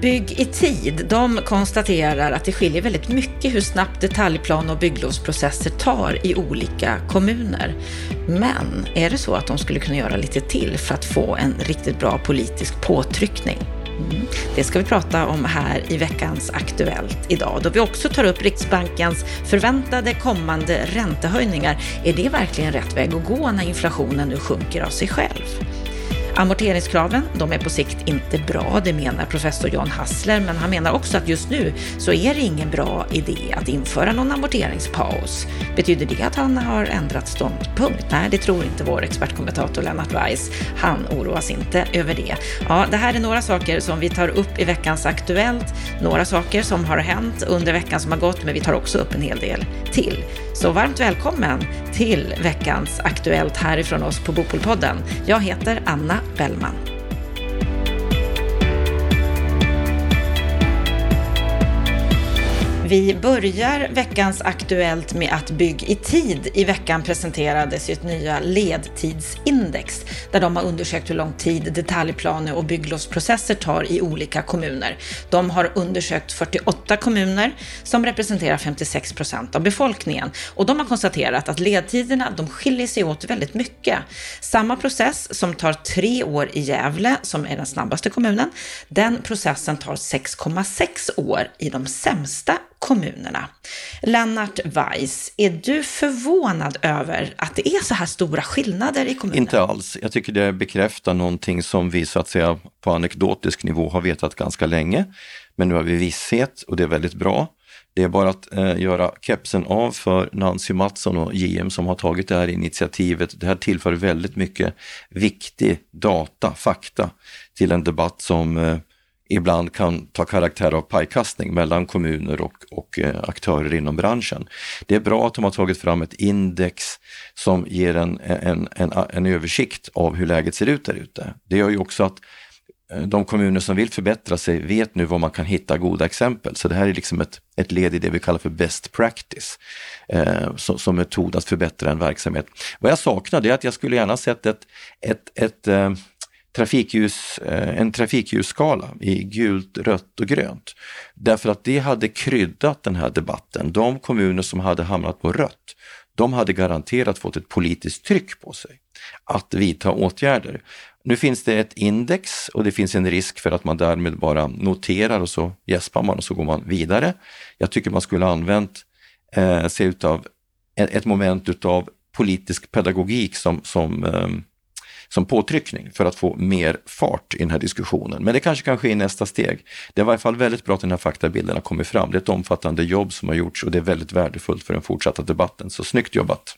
Bygg i tid, de konstaterar att det skiljer väldigt mycket hur snabbt detaljplan och bygglovsprocesser tar i olika kommuner. Men är det så att de skulle kunna göra lite till för att få en riktigt bra politisk påtryckning? Mm. Det ska vi prata om här i veckans Aktuellt idag, då vi också tar upp Riksbankens förväntade kommande räntehöjningar. Är det verkligen rätt väg att gå när inflationen nu sjunker av sig själv? Amorteringskraven, de är på sikt inte bra, det menar professor Jan Hassler, men han menar också att just nu så är det ingen bra idé att införa någon amorteringspaus. Betyder det att han har ändrat ståndpunkt? Nej, det tror inte vår expertkommentator Lennart Weiss. Han oroas inte över det. Ja, det här är några saker som vi tar upp i veckans Aktuellt, några saker som har hänt under veckan som har gått, men vi tar också upp en hel del till. Så varmt välkommen till veckans Aktuellt härifrån oss på Bopolpodden. Jag heter Anna Bellman. Vi börjar veckans Aktuellt med att Bygg i tid i veckan presenterade sitt nya ledtidsindex där de har undersökt hur lång tid detaljplaner och bygglovsprocesser tar i olika kommuner. De har undersökt 48 kommuner som representerar 56 procent av befolkningen och de har konstaterat att ledtiderna de skiljer sig åt väldigt mycket. Samma process som tar tre år i Gävle, som är den snabbaste kommunen, den processen tar 6,6 år i de sämsta kommunerna. Lennart Weiss, är du förvånad över att det är så här stora skillnader i kommunerna? Inte alls. Jag tycker det bekräftar någonting som vi så att säga på anekdotisk nivå har vetat ganska länge. Men nu har vi visshet och det är väldigt bra. Det är bara att eh, göra kepsen av för Nancy Mattsson och JM som har tagit det här initiativet. Det här tillför väldigt mycket viktig data, fakta till en debatt som eh, ibland kan ta karaktär av pajkastning mellan kommuner och, och eh, aktörer inom branschen. Det är bra att de har tagit fram ett index som ger en, en, en, en översikt av hur läget ser ut där ute. Det gör ju också att eh, de kommuner som vill förbättra sig vet nu var man kan hitta goda exempel. Så det här är liksom ett, ett led i det vi kallar för best practice eh, som, som metod att förbättra en verksamhet. Vad jag saknar är att jag skulle gärna sett ett, ett, ett eh, trafikljus, eh, en trafikljusskala i gult, rött och grönt. Därför att det hade kryddat den här debatten. De kommuner som hade hamnat på rött, de hade garanterat fått ett politiskt tryck på sig att vidta åtgärder. Nu finns det ett index och det finns en risk för att man därmed bara noterar och så gäspar man och så går man vidare. Jag tycker man skulle använt eh, sig utav ett, moment utav politisk pedagogik som, som eh, som påtryckning för att få mer fart i den här diskussionen. Men det kanske kan ske i nästa steg. Det är i varje fall väldigt bra att den här faktabilden har kommit fram. Det är ett omfattande jobb som har gjorts och det är väldigt värdefullt för den fortsatta debatten. Så snyggt jobbat!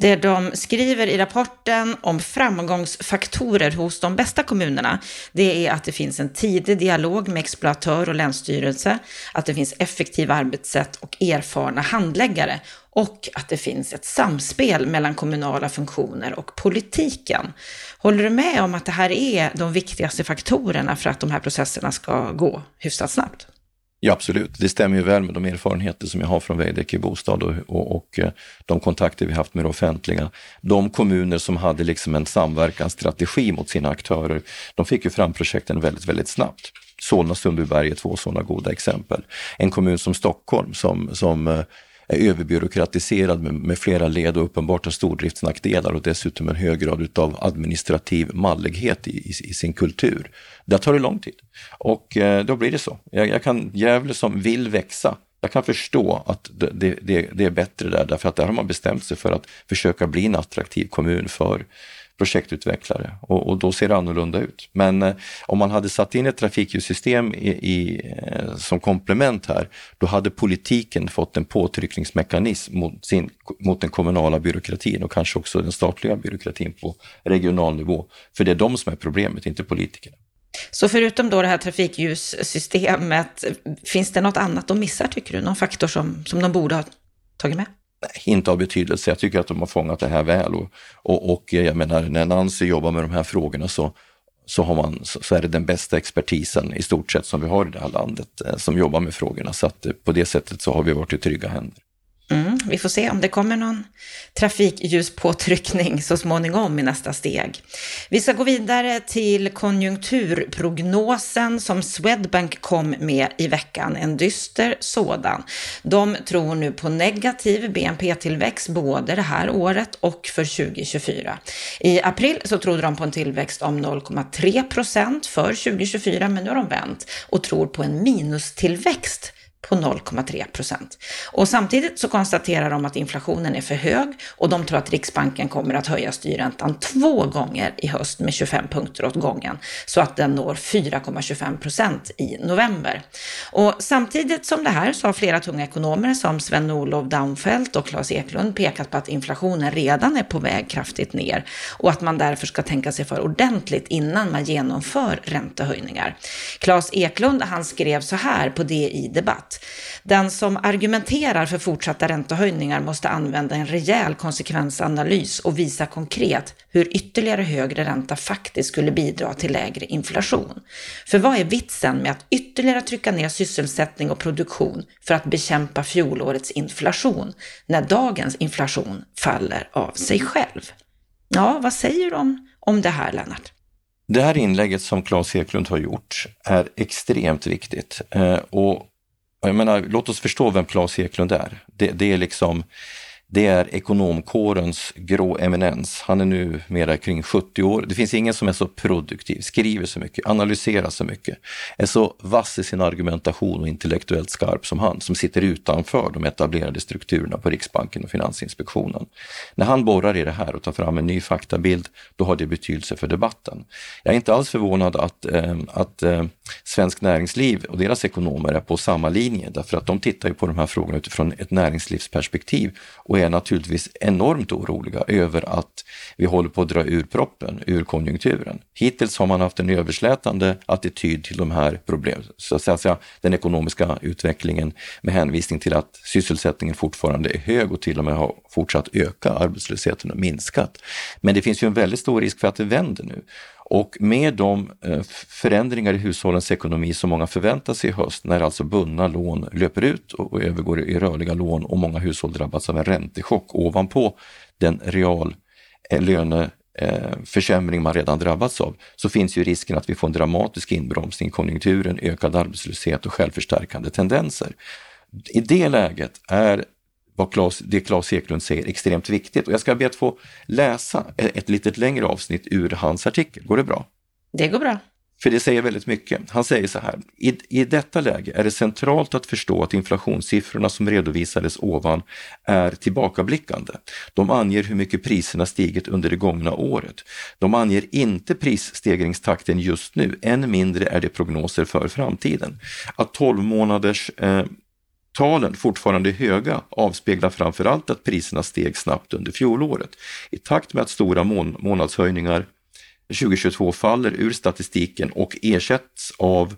Det de skriver i rapporten om framgångsfaktorer hos de bästa kommunerna, det är att det finns en tidig dialog med exploatör och länsstyrelse, att det finns effektiva arbetssätt och erfarna handläggare och att det finns ett samspel mellan kommunala funktioner och politiken. Håller du med om att det här är de viktigaste faktorerna för att de här processerna ska gå hyfsat snabbt? Ja, absolut. Det stämmer ju väl med de erfarenheter som jag har från Veidekke Bostad och, och, och, eh, de kontakter vi haft med det offentliga. De kommuner som hade liksom en samverkansstrategi mot sina aktörer, de fick ju fram projekten väldigt, väldigt snabbt. Solna Sundbyberg är två sådana goda exempel. En kommun som Stockholm som, som eh, är överbyråkratiserad med, med flera led och uppenbart har stordriftsnackdelar och dessutom en hög grad utav administrativ mallighet i, i, i, sin kultur. Där tar det lång tid och eh, då blir det så. Jag, jag kan, Gävle som vill växa, jag kan förstå att det, det, det, är bättre där, därför att där har man bestämt sig för att försöka bli en attraktiv kommun för projektutvecklare och, och, då ser det annorlunda ut. Men eh, om man hade satt in ett trafikljussystem i, i, eh, som komplement här, då hade politiken fått en påtryckningsmekanism mot, sin, mot den kommunala byråkratin och kanske också den statliga byråkratin på regional nivå. För det är de som är problemet, inte politikerna. Så förutom då det här trafikljussystemet, finns det något annat de missar tycker du? Någon faktor som, som de borde ha tagit med? Inte av betydelse. Jag tycker att de har fångat det här väl och, och, och jag menar när Nancy jobbar med de här frågorna så, så, har man, så är det den bästa expertisen i stort sett som vi har i det här landet eh, som jobbar med frågorna. Så att eh, på det sättet så har vi varit i trygga händer. Mm, vi får se om det kommer någon trafikljuspåtryckning så småningom i nästa steg. Vi ska gå vidare till konjunkturprognosen som Swedbank kom med i veckan, en dyster sådan. De tror nu på negativ BNP-tillväxt både det här året och för 2024. I april så trodde de på en tillväxt om 0,3 procent för 2024, men nu har de vänt och tror på en minustillväxt på 0,3 procent. Och samtidigt så konstaterar de att inflationen är för hög och de tror att Riksbanken kommer att höja styrräntan två gånger i höst med 25 punkter åt gången så att den når 4,25 procent i november. Och samtidigt som det här så har flera tunga ekonomer som Sven-Olof Daunfeldt och Claes Eklund pekat på att inflationen redan är på väg kraftigt ner och att man därför ska tänka sig för ordentligt innan man genomför räntehöjningar. Claes Eklund han skrev så här på DI Debatt att den som argumenterar för fortsatta räntehöjningar måste använda en rejäl konsekvensanalys och visa konkret hur ytterligare högre ränta faktiskt skulle bidra till lägre inflation. För vad är vitsen med att ytterligare trycka ner sysselsättning och produktion för att bekämpa fjolårets inflation när dagens inflation faller av sig själv? Ja, vad säger du om, det här, Lennart? Det här inlägget som Claes Eklund har gjort är extremt viktigt eh, och jag menar, låt oss förstå vem Claes Eklund är. Det, det är liksom det är ekonomkårens grå eminens. Han är nu mera kring 70 år. Det finns ingen som är så produktiv, skriver så mycket, analyserar så mycket, är så vass i sin argumentation och intellektuellt skarp som han, som sitter utanför de etablerade strukturerna på Riksbanken och Finansinspektionen. När han borrar i det här och tar fram en ny faktabild, då har det betydelse för debatten. Jag är inte alls förvånad att, eh, att eh, Svensk Näringsliv och deras ekonomer är på samma linje, därför att de tittar ju på de här frågorna utifrån ett näringslivsperspektiv och är naturligtvis enormt oroliga över att vi håller på att dra ur proppen, ur konjunkturen. Hittills har man haft en överslätande attityd till de här problemen, så att säga den ekonomiska utvecklingen med hänvisning till att sysselsättningen fortfarande är hög och till och med har fortsatt öka, arbetslösheten och minskat. Men det finns ju en väldigt stor risk för att det vänder nu. Och med de eh, förändringar i hushållens ekonomi som många förväntar sig i höst, när alltså bundna lån löper ut och övergår i rörliga lån och många hushåll drabbas av en räntechock ovanpå den real eh, löneförsämring eh, man redan drabbats av, så finns ju risken att vi får en dramatisk inbromsning i konjunkturen, ökad arbetslöshet och självförstärkande tendenser. I det läget är vad Claes, det Claes Eklund säger extremt viktigt. Och jag ska be att få läsa ett litet längre avsnitt ur hans artikel. Går det bra? Det går bra. För det säger väldigt mycket. Han säger så här, I, i detta läge är det centralt att förstå att inflationssiffrorna som redovisades ovan är tillbakablickande. De anger hur mycket priserna stigit under det gångna året. De anger inte prisstegringstakten just nu, än mindre är det prognoser för framtiden. Att 12 månaders eh, Talen, fortfarande höga, avspeglar framför allt att priserna steg snabbt under fjolåret. I takt med att stora mån månadshöjningar 2022 faller ur statistiken och ersätts av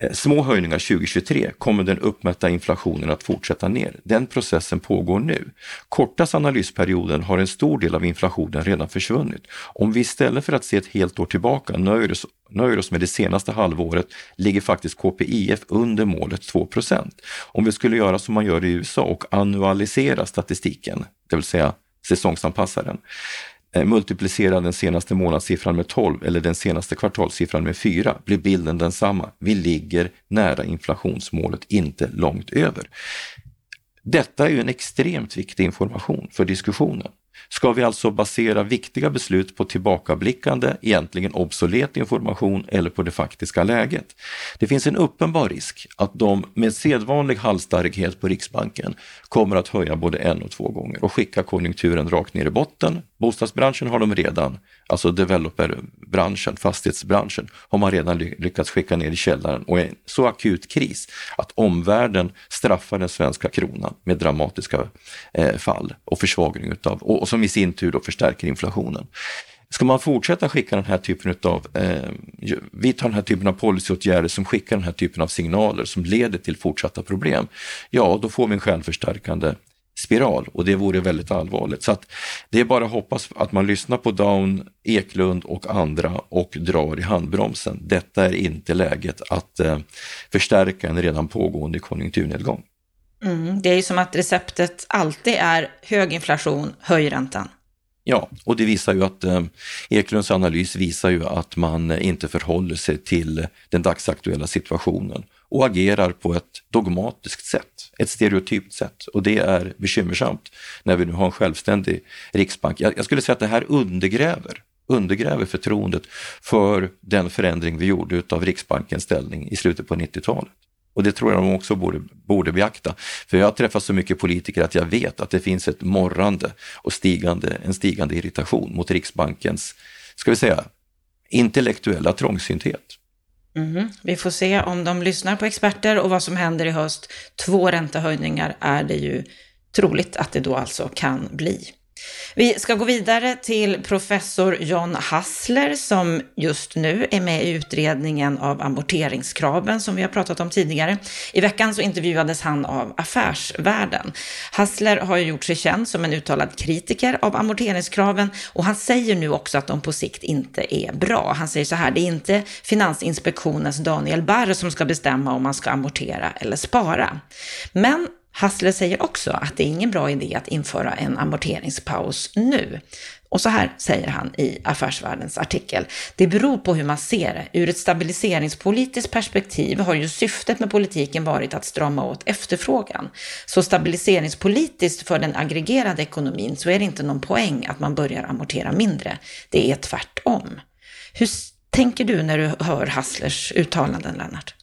Eh, små höjningar 2023 kommer den uppmätta inflationen att fortsätta ner. Den processen pågår nu. Kortast analysperioden har en stor del av inflationen redan försvunnit. Om vi istället för att se ett helt år tillbaka nöjer oss, nöjer oss med det senaste halvåret ligger faktiskt KPIF under målet 2% Om vi skulle göra som man gör i USA och annualisera statistiken, det vill säga säsongsanpassa den, Eh, multiplicera den senaste månadssiffran med 12 eller den senaste kvartalssiffran med 4 blir bilden densamma. Vi ligger nära inflationsmålet, inte långt över. Detta är ju en extremt viktig information för diskussionen. Ska vi alltså basera viktiga beslut på tillbakablickande, egentligen obsolet information eller på det faktiska läget? Det finns en uppenbar risk att de med sedvanlig halsstarrighet på Riksbanken kommer att höja både en och två gånger och skicka konjunkturen rakt ner i botten. Bostadsbranschen har de redan, alltså developerbranschen, fastighetsbranschen, har man redan lyckats skicka ner i källaren och är en så akut kris att omvärlden straffar den svenska kronan med dramatiska eh, fall och försvagning utav, och, och som i sin tur då förstärker inflationen. Ska man fortsätta skicka den här typen av, eh, vidta den här typen av policyåtgärder som skickar den här typen av signaler som leder till fortsatta problem, ja då får vi en självförstärkande spiral och det vore väldigt allvarligt. Så att det är bara att hoppas att man lyssnar på Down, Eklund och andra och drar i handbromsen. Detta är inte läget att eh, förstärka en redan pågående konjunkturnedgång. Mm, det är ju som att receptet alltid är hög inflation, höj räntan. Ja, och det visar ju att eh, Eklunds analys visar ju att man inte förhåller sig till den dagsaktuella situationen och agerar på ett dogmatiskt sätt, ett stereotypt sätt. Och det är bekymmersamt när vi nu har en självständig riksbank. Jag, jag skulle säga att det här undergräver undergräver förtroendet för den förändring vi gjorde av Riksbankens ställning i slutet på 90-talet. Och det tror jag de också borde, borde beakta. För jag har träffat så mycket politiker att jag vet att det finns ett morrande och stigande, en stigande irritation mot Riksbankens, ska vi säga, intellektuella trångsynthet. Mm. Vi får se om de lyssnar på experter och vad som händer i höst. Två räntehöjningar är det ju troligt att det då alltså kan bli. Vi ska gå vidare till professor John Hassler som just nu är med i utredningen av amorteringskraven som vi har pratat om tidigare. I veckan så intervjuades han av Affärsvärlden. Hassler har ju gjort sig känd som en uttalad kritiker av amorteringskraven och han säger nu också att de på sikt inte är bra. Han säger så här, det är inte Finansinspektionens Daniel Barr som ska bestämma om man ska amortera eller spara. Men Hassler säger också att det är ingen bra idé att införa en amorteringspaus nu. Och så här säger han i Affärsvärldens artikel. Det beror på hur man ser det. Ur ett stabiliseringspolitiskt perspektiv har ju syftet med politiken varit att strama åt efterfrågan. Så stabiliseringspolitiskt för den aggregerade ekonomin så är det inte någon poäng att man börjar amortera mindre. Det är tvärtom. Hur tänker du när du hör Hasslers uttalanden, Lennart?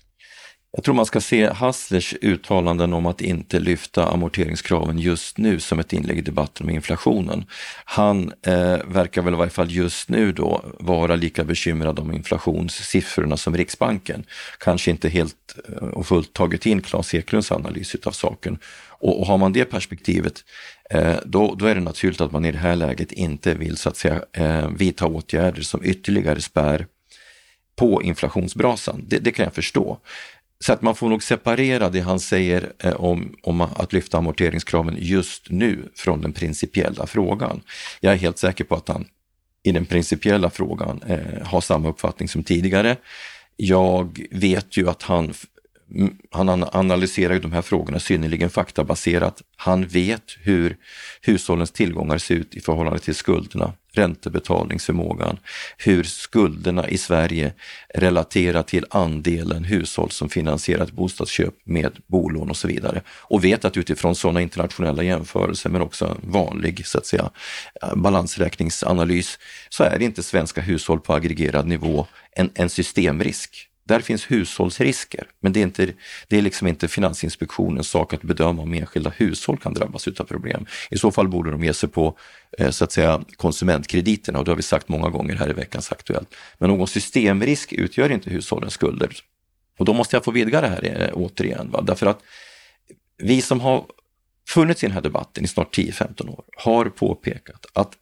Jag tror man ska se Hasslers uttalanden om att inte lyfta amorteringskraven just nu som ett inlägg i debatten om inflationen. Han eh, verkar väl i varje fall just nu då vara lika bekymrad om inflationssiffrorna som Riksbanken. Kanske inte helt eh, och fullt tagit in Klas Eklunds analys av saken. Och, och har man det perspektivet eh, då, då, är det naturligt att man i det här läget inte vill så att säga eh, vidta åtgärder som ytterligare spär på inflationsbrasan. Det, det kan jag förstå. Så att man får nog separera det han säger eh, om, om att lyfta amorteringskraven just nu från den principiella frågan. Jag är helt säker på att han i den principiella frågan eh, har samma uppfattning som tidigare. Jag vet ju att han Mm, han analyserar ju de här frågorna synnerligen faktabaserat. Han vet hur hushållens tillgångar ser ut i förhållande till skulderna, räntebetalningsförmågan, hur skulderna i Sverige relaterar till andelen hushåll som finansierat bostadsköp med bolån och så vidare. Och vet att utifrån sådana internationella jämförelser, men också vanlig så att säga, balansräkningsanalys, så är inte svenska hushåll på aggregerad nivå en, en systemrisk där finns hushållsrisker, men det är, inte, det är liksom inte Finansinspektionens sak att bedöma om enskilda hushåll kan drabbas av problem. I så fall borde de ge sig på eh, så att säga, konsumentkrediterna och det har vi sagt många gånger här i veckans Aktuellt. Men någon systemrisk utgör inte hushållens skulder. Och då måste jag få vidga det här eh, återigen, va? därför att vi som har funnits i den här debatten i snart 10-15 år har påpekat att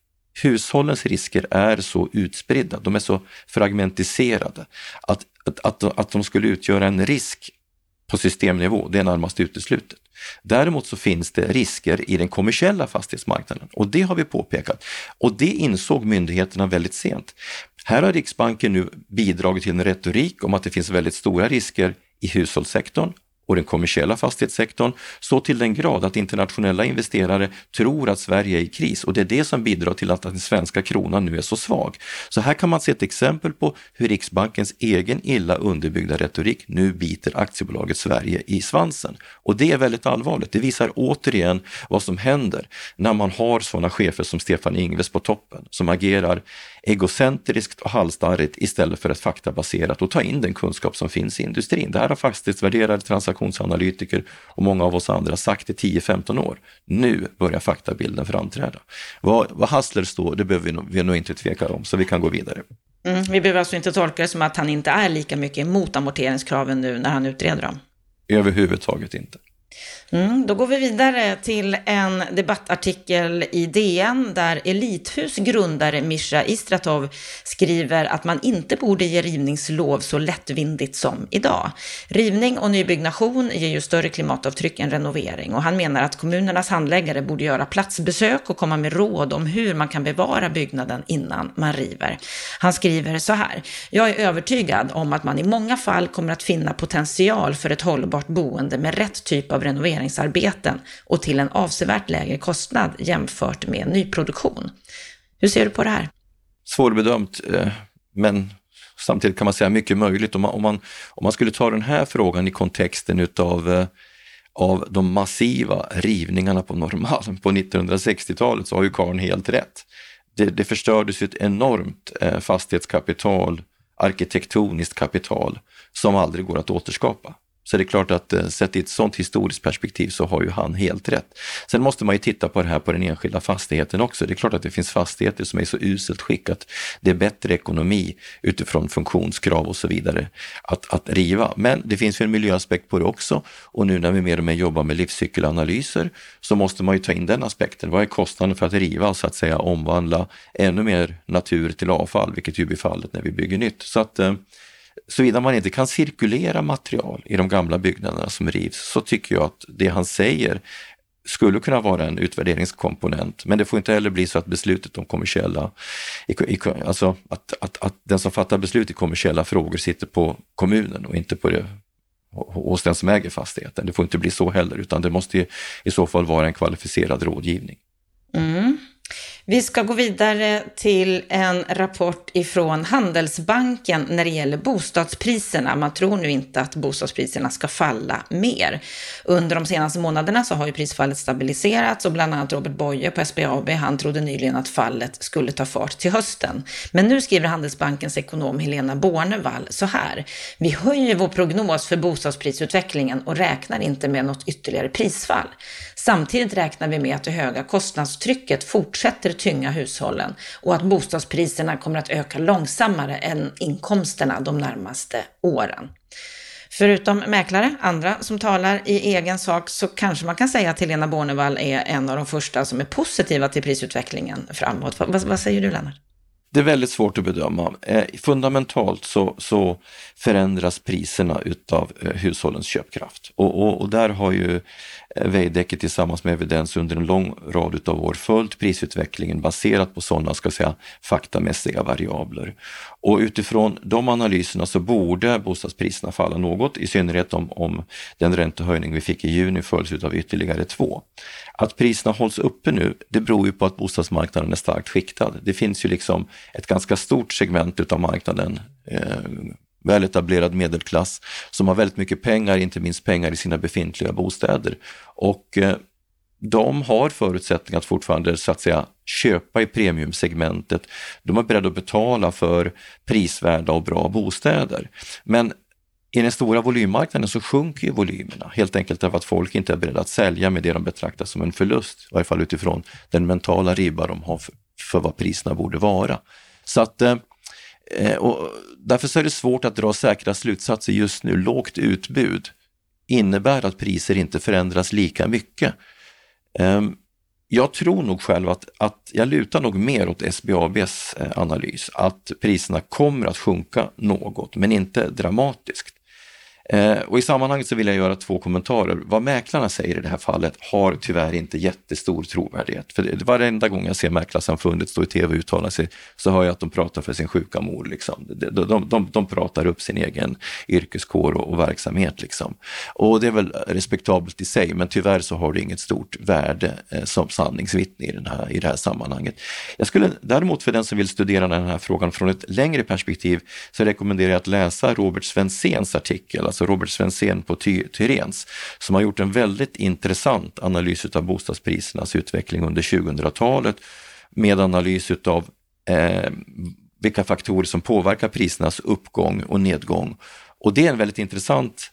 hushållens risker är så utspridda, de är så fragmentiserade att att, att, att de skulle utgöra en risk på systemnivå, det är närmast uteslutet. Däremot så finns det risker i den kommersiella fastighetsmarknaden och det har vi påpekat. Och det insåg myndigheterna väldigt sent. Här har Riksbanken nu bidragit till en retorik om att det finns väldigt stora risker i hushållssektorn och den kommersiella fastighetssektorn så till den grad att internationella investerare tror att Sverige är i kris och det är det som bidrar till att den svenska kronan nu är så svag. Så här kan man se ett exempel på hur Riksbankens egen illa underbyggda retorik nu biter aktiebolaget Sverige i svansen. Och det är väldigt allvarligt. Det visar återigen vad som händer när man har sådana chefer som Stefan Ingves på toppen som agerar egocentriskt och halsstarrigt istället för ett faktabaserat och ta in den kunskap som finns i industrin. Det här har fastighetsvärderade transaktionsanalytiker och många av oss andra sagt i 10-15 år. Nu börjar faktabilden framträda. Vad, vad Hassler står, det behöver vi nog, vi nog inte tveka om, så vi kan gå vidare. Mm, vi behöver alltså inte tolka det som att han inte är lika mycket emot amorteringskraven nu när han utreder dem? Överhuvudtaget inte. Mm, då går vi vidare till en debattartikel i DN där Elithus grundare Mischa Istratov skriver att man inte borde ge rivningslov så lättvindigt som idag. Rivning och nybyggnation ger ju större klimatavtryck än renovering och han menar att kommunernas handläggare borde göra platsbesök och komma med råd om hur man kan bevara byggnaden innan man river. Han skriver så här. Jag är övertygad om att man i många fall kommer att finna potential för ett hållbart boende med rätt typ av av renoveringsarbeten och till en avsevärt lägre kostnad jämfört med nyproduktion. Hur ser du på det här? Svårbedömt, eh, men samtidigt kan man säga mycket möjligt. Om man, om man, om man skulle ta den här frågan i kontexten utav eh, av de massiva rivningarna på Norrmalm på 1960-talet så har ju Karn helt rätt. Det, det förstördes ett enormt eh, fastighetskapital, arkitektoniskt kapital som aldrig går att återskapa. Så det är klart att eh, sett i ett sådant historiskt perspektiv så har ju han helt rätt. Sen måste man ju titta på det här på den enskilda fastigheten också. Det är klart att det finns fastigheter som är så uselt skick att det är bättre ekonomi utifrån funktionskrav och så vidare att, att riva. Men det finns ju en miljöaspekt på det också och nu när vi mer och mer jobbar med livscykelanalyser så måste man ju ta in den aspekten. Vad är kostnaden för att riva, så att säga omvandla ännu mer natur till avfall, vilket ju blir fallet när vi bygger nytt. Så att eh, såvida man inte kan cirkulera material i de gamla byggnaderna som rivs så tycker jag att det han säger skulle kunna vara en utvärderingskomponent, men det får inte heller bli så att beslutet om kommersiella, alltså att, att, att den som fattar beslut i kommersiella frågor sitter på kommunen och inte på det, hos den som äger fastigheten. Det får inte bli så heller, utan det måste i så fall vara en kvalificerad rådgivning. Mm. Vi ska gå vidare till en rapport ifrån Handelsbanken när det gäller bostadspriserna. Man tror nu inte att bostadspriserna ska falla mer. Under de senaste månaderna så har ju prisfallet stabiliserats och bland annat Robert Boye på SBAB, han trodde nyligen att fallet skulle ta fart till hösten. Men nu skriver Handelsbankens ekonom Helena Bornevall så här. Vi höjer vår prognos för bostadsprisutvecklingen och räknar inte med något ytterligare prisfall. Samtidigt räknar vi med att det höga kostnadstrycket fortsätter tynga hushållen och att bostadspriserna kommer att öka långsammare än inkomsterna de närmaste åren. Förutom mäklare, andra som talar i egen sak, så kanske man kan säga att Helena Bornevall är en av de första som är positiva till prisutvecklingen framåt. Vad, vad säger du Lennart? Det är väldigt svårt att bedöma. Eh, fundamentalt så, så förändras priserna utav eh, hushållens köpkraft och, och, och där har ju Eh, Veidekke tillsammans med evidens under en lång rad utav år följt prisutvecklingen baserat på sådana, ska säga, faktamässiga variabler. Och utifrån de analyserna så borde bostadspriserna falla något, i synnerhet om, om den räntehöjning vi fick i juni följs utav ytterligare två. Att priserna hålls uppe nu, det beror ju på att bostadsmarknaden är starkt skiktad. Det finns ju liksom ett ganska stort segment utav marknaden eh, väletablerad medelklass som har väldigt mycket pengar, inte minst pengar i sina befintliga bostäder. Och eh, de har förutsättningar att fortfarande så att säga köpa i premiumsegmentet. De är beredda att betala för prisvärda och bra bostäder. Men i den stora volymmarknaden så sjunker ju volymerna helt enkelt därför att folk inte är beredda att sälja med det de betraktar som en förlust, i varje fall utifrån den mentala ribba de har för, för vad priserna borde vara. Så att eh, Eh, och därför är det svårt att dra säkra slutsatser just nu. Lågt utbud innebär att priser inte förändras lika mycket. Ehm, jag tror nog själv att, att jag lutar nog mer åt SBABs eh, analys, att priserna kommer att sjunka något, men inte dramatiskt. Eh, och I sammanhanget så vill jag göra två kommentarer. Vad mäklarna säger i det här fallet har tyvärr inte jättestor trovärdighet. För det, varenda gång jag ser Mäklarsamfundet stå i tv och uttala sig så hör jag att de pratar för sin sjuka mor. Liksom. De, de, de, de pratar upp sin egen yrkeskår och, och, verksamhet. Liksom. Och det är väl respektabelt i sig, men tyvärr så har det inget stort värde eh, som sanningsvittne i, den här, i det här sammanhanget. Jag skulle däremot för den som vill studera den här frågan från ett längre perspektiv så rekommenderar jag att läsa Robert Svenséns artikel alltså Robert Svensén på Ty Tyrens, som har gjort en väldigt intressant analys av bostadsprisernas utveckling under 2000-talet med analys av eh, vilka faktorer som påverkar prisernas uppgång och nedgång. Och det är en väldigt intressant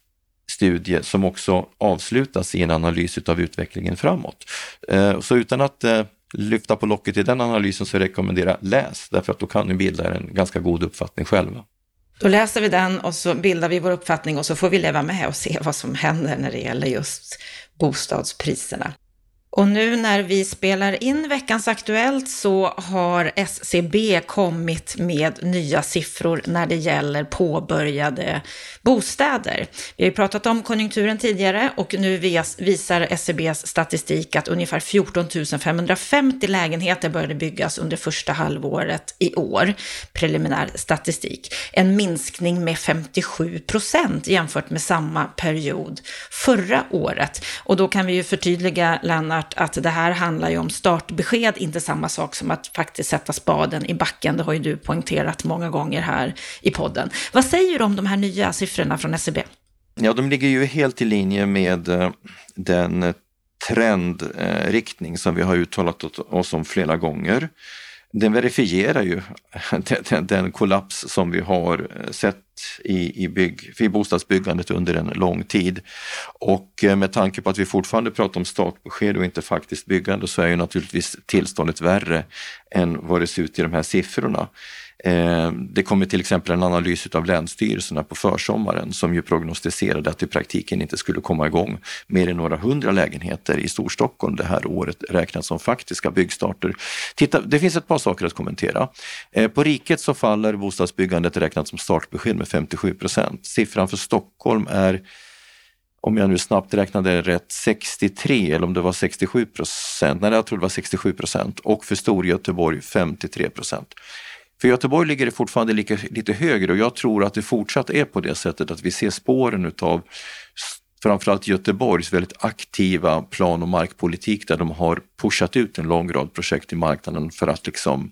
studie som också avslutas i en analys av utvecklingen framåt. Eh, så utan att eh, lyfta på locket i den analysen så rekommenderar jag läs, därför att då kan ni bilda er en ganska god uppfattning själva. Då läser vi den och så bildar vi vår uppfattning och så får vi leva med och se vad som händer när det gäller just bostadspriserna. Och nu när vi spelar in veckans Aktuellt så har SCB kommit med nya siffror när det gäller påbörjade bostäder. Vi har ju pratat om konjunkturen tidigare och nu visar SCBs statistik att ungefär 14 550 lägenheter började byggas under första halvåret i år. Preliminär statistik. En minskning med 57 procent jämfört med samma period förra året. Och då kan vi ju förtydliga, Lennart, såklart att det här handlar ju om startbesked, inte samma sak som att faktiskt sätta spaden i backen. Det har ju du poängterat många gånger här i podden. Vad säger du om de här nya siffrorna från SCB? Ja, de ligger ju helt i linje med eh, den eh, trendriktning som vi har uttalat oss om flera gånger den verifierar ju den, den, kollaps som vi har eh, sett i, i, bygg, i bostadsbyggandet under en lång tid. Och eh, med tanke på att vi fortfarande pratar om startbesked och inte faktiskt byggande så är ju naturligtvis tillståndet värre än vad det ser ut i de här siffrorna. Eh, det kommer till exempel en analys av länsstyrelserna på försommaren som ju prognostiserade att i praktiken inte skulle komma igång mer än några hundra lägenheter i Storstockholm det här året räknat som faktiska byggstarter. Titta, det finns ett par saker att kommentera. Eh, på riket så faller bostadsbyggandet räknat som startbesked med 57 procent. Siffran för Stockholm är om jag nu snabbt räknade rätt, 63 eller om det var 67 procent. Nej, jag tror det var 67 procent och för Storgöteborg 53 procent. För Göteborg ligger det fortfarande lika, lite högre och jag tror att det fortsatt är på det sättet att vi ser spåren utav framförallt Göteborgs väldigt aktiva plan och markpolitik där de har pushat ut en lång rad projekt i marknaden för att liksom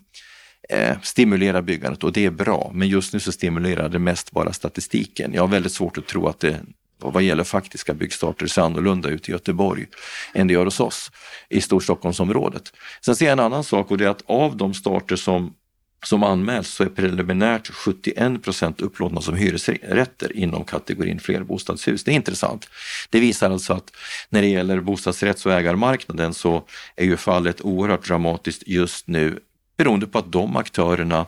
eh, stimulera byggandet och det är bra. Men just nu så stimulerar det mest bara statistiken. Jag har väldigt svårt att tro att det vad gäller faktiska byggstarter ser annorlunda ut i Göteborg än det gör hos oss i Storstockholmsområdet. Sen ser jag en annan sak och det är att av de starter som som anmäls så är preliminärt 71 procent upplåtna som hyresrätter inom kategorin flerbostadshus. Det är intressant. Det visar alltså att när det gäller bostadsrätts och ägarmarknaden så är ju fallet oerhört dramatiskt just nu beroende på att de aktörerna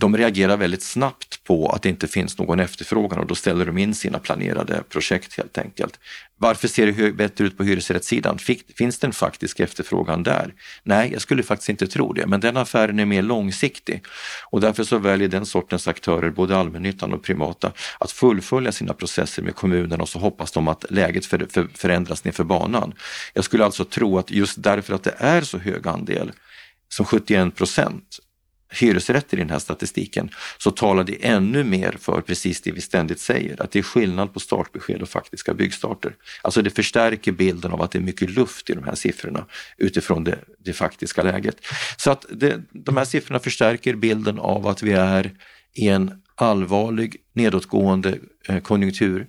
de reagerar väldigt snabbt på att det inte finns någon efterfrågan och då ställer de in sina planerade projekt helt enkelt. Varför ser det bättre ut på hyresrättssidan? Finns det en faktisk efterfrågan där? Nej, jag skulle faktiskt inte tro det, men den affären är mer långsiktig och därför så väljer den sortens aktörer, både allmännyttan och privata, att fullfölja sina processer med kommunerna och så hoppas de att läget för, för, förändras ner för banan. Jag skulle alltså tro att just därför att det är så hög andel som 71 procent hyresrätter i den här statistiken så talar det ännu mer för precis det vi ständigt säger, att det är skillnad på startbesked och faktiska byggstarter. Alltså det förstärker bilden av att det är mycket luft i de här siffrorna utifrån det, det faktiska läget. Så att det, de här siffrorna förstärker bilden av att vi är i en allvarlig nedåtgående eh, konjunktur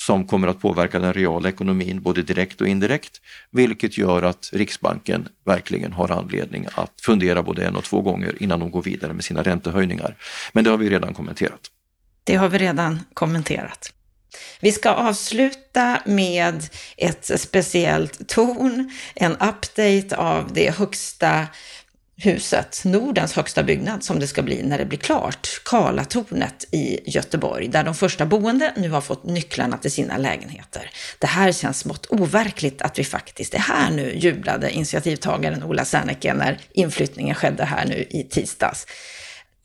som kommer att påverka den reala ekonomin både direkt och indirekt, vilket gör att Riksbanken verkligen har anledning att fundera både en och två gånger innan de går vidare med sina räntehöjningar. Men det har vi redan kommenterat. Det har vi redan kommenterat. Vi ska avsluta med ett speciellt ton, en update av det högsta huset, Nordens högsta byggnad som det ska bli när det blir klart, Karlatornet i Göteborg, där de första boende nu har fått nycklarna till sina lägenheter. Det här känns smått overkligt att vi faktiskt är här nu, jublade initiativtagaren Ola Serneke när inflyttningen skedde här nu i tisdags.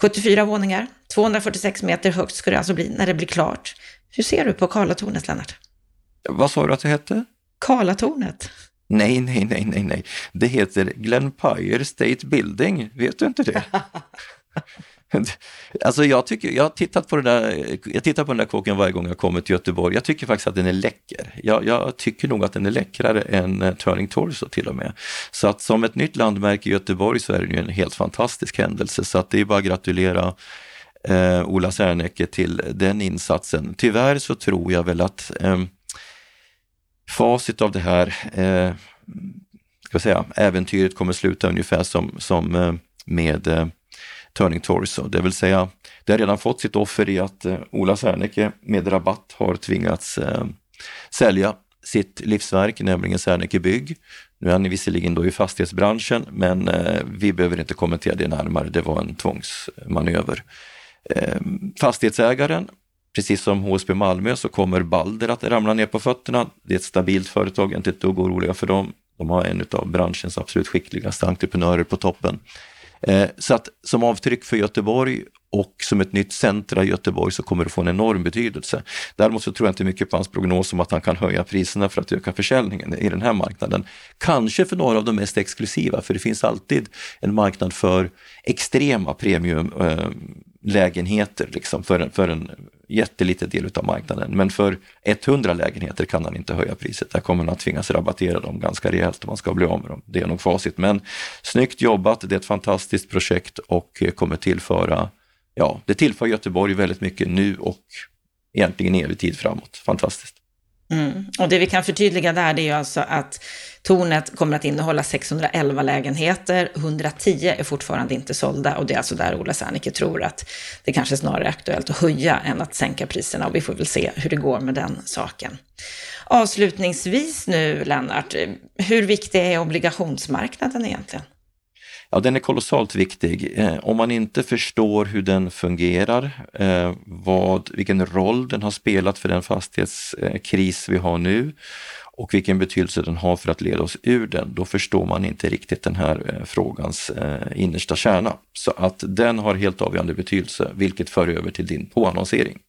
74 våningar, 246 meter högt ska det alltså bli när det blir klart. Hur ser du på Karlatornet, Lennart? Vad sa du att det hette? Karlatornet. Nej, nej, nej, nej, nej. Det heter Glenpire State Building. Vet du inte det? Alltså jag, tycker, jag har tittat på den där, jag tittar på den där kåken varje gång jag kommer till Göteborg. Jag tycker faktiskt att den är läcker. Jag, jag tycker nog att den är läckrare än uh, Turning Torso till och med. Så att som ett nytt landmärke i Göteborg så är det ju en helt fantastisk händelse. Så att det är bara att gratulera uh, Ola Serneke till den insatsen. Tyvärr så tror jag väl att um, facit av det här eh, ska säga, äventyret kommer sluta ungefär som, som eh, med eh, Turning Torso, det vill säga det har redan fått sitt offer i att eh, Ola Serneke med rabatt har tvingats eh, sälja sitt livsverk, nämligen Serneke Bygg. Nu är han visserligen då i fastighetsbranschen, men eh, vi behöver inte kommentera det närmare. Det var en tvångsmanöver. Eh, fastighetsägaren Precis som HSB Malmö så kommer Balder att ramla ner på fötterna. Det är ett stabilt företag, inte ett dugg oroliga för dem. De har en av branschens absolut skickligaste entreprenörer på toppen. Eh, så att som avtryck för Göteborg och som ett nytt centra i Göteborg så kommer det få en enorm betydelse. Däremot så tror jag inte mycket på hans prognos om att han kan höja priserna för att öka försäljningen i den här marknaden. Kanske för några av de mest exklusiva, för det finns alltid en marknad för extrema premiumlägenheter eh, liksom för, en, för en jätteliten del av marknaden. Men för 100 lägenheter kan han inte höja priset. Där kommer han att tvingas rabattera dem ganska rejält om man ska bli av med dem. Det är nog facit. Men snyggt jobbat, det är ett fantastiskt projekt och eh, kommer tillföra ja, det tillför Göteborg väldigt mycket nu och egentligen evig tid framåt. Fantastiskt. Mm. Och det vi kan förtydliga där det är ju alltså att tornet kommer att innehålla 611 lägenheter, 110 är fortfarande inte sålda och det är alltså där Ola Serneke tror att det kanske snarare är aktuellt att höja än att sänka priserna och vi får väl se hur det går med den saken. Avslutningsvis nu Lennart, hur viktig är obligationsmarknaden egentligen? Ja, den är kolossalt viktig. Eh, om man inte förstår hur den fungerar, eh, vad, vilken roll den har spelat för den fastighetskris vi har nu och vilken betydelse den har för att leda oss ur den, då förstår man inte riktigt den här eh, frågans eh, innersta kärna. Så att den har helt avgörande betydelse, vilket för över till din påannonsering.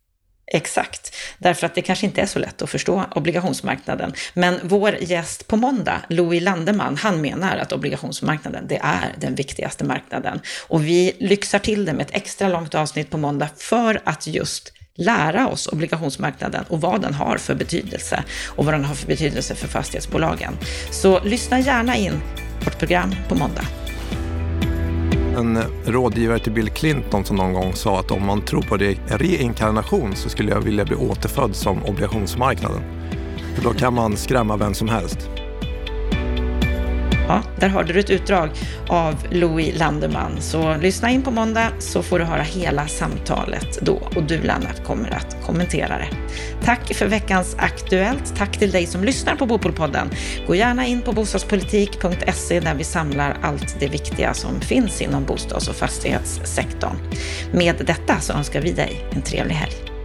Exakt, därför att det kanske inte är så lätt att förstå obligationsmarknaden. Men vår gäst på måndag, Louis Landeman, han menar att obligationsmarknaden, det är den viktigaste marknaden. Och vi lyxar till det med ett extra långt avsnitt på måndag för att just lära oss obligationsmarknaden och vad den har för betydelse och vad den har för betydelse för fastighetsbolagen. Så lyssna gärna in vårt program på måndag en rådgivare till Bill Clinton som någon gång sa att om man tror på reinkarnation så skulle jag vilja bli återfödd som obligationsmarknaden. För då kan man skrämma vem som helst. Ja, där hörde du ett utdrag av Louis Landeman. Så lyssna in på måndag så får du höra hela samtalet då och du Lennart kommer att kommentera det. Tack för veckans Aktuellt. Tack till dig som lyssnar på Bopolpodden. Gå gärna in på bostadspolitik.se där vi samlar allt det viktiga som finns inom bostads och fastighetssektorn. Med detta så önskar vi dig en trevlig helg.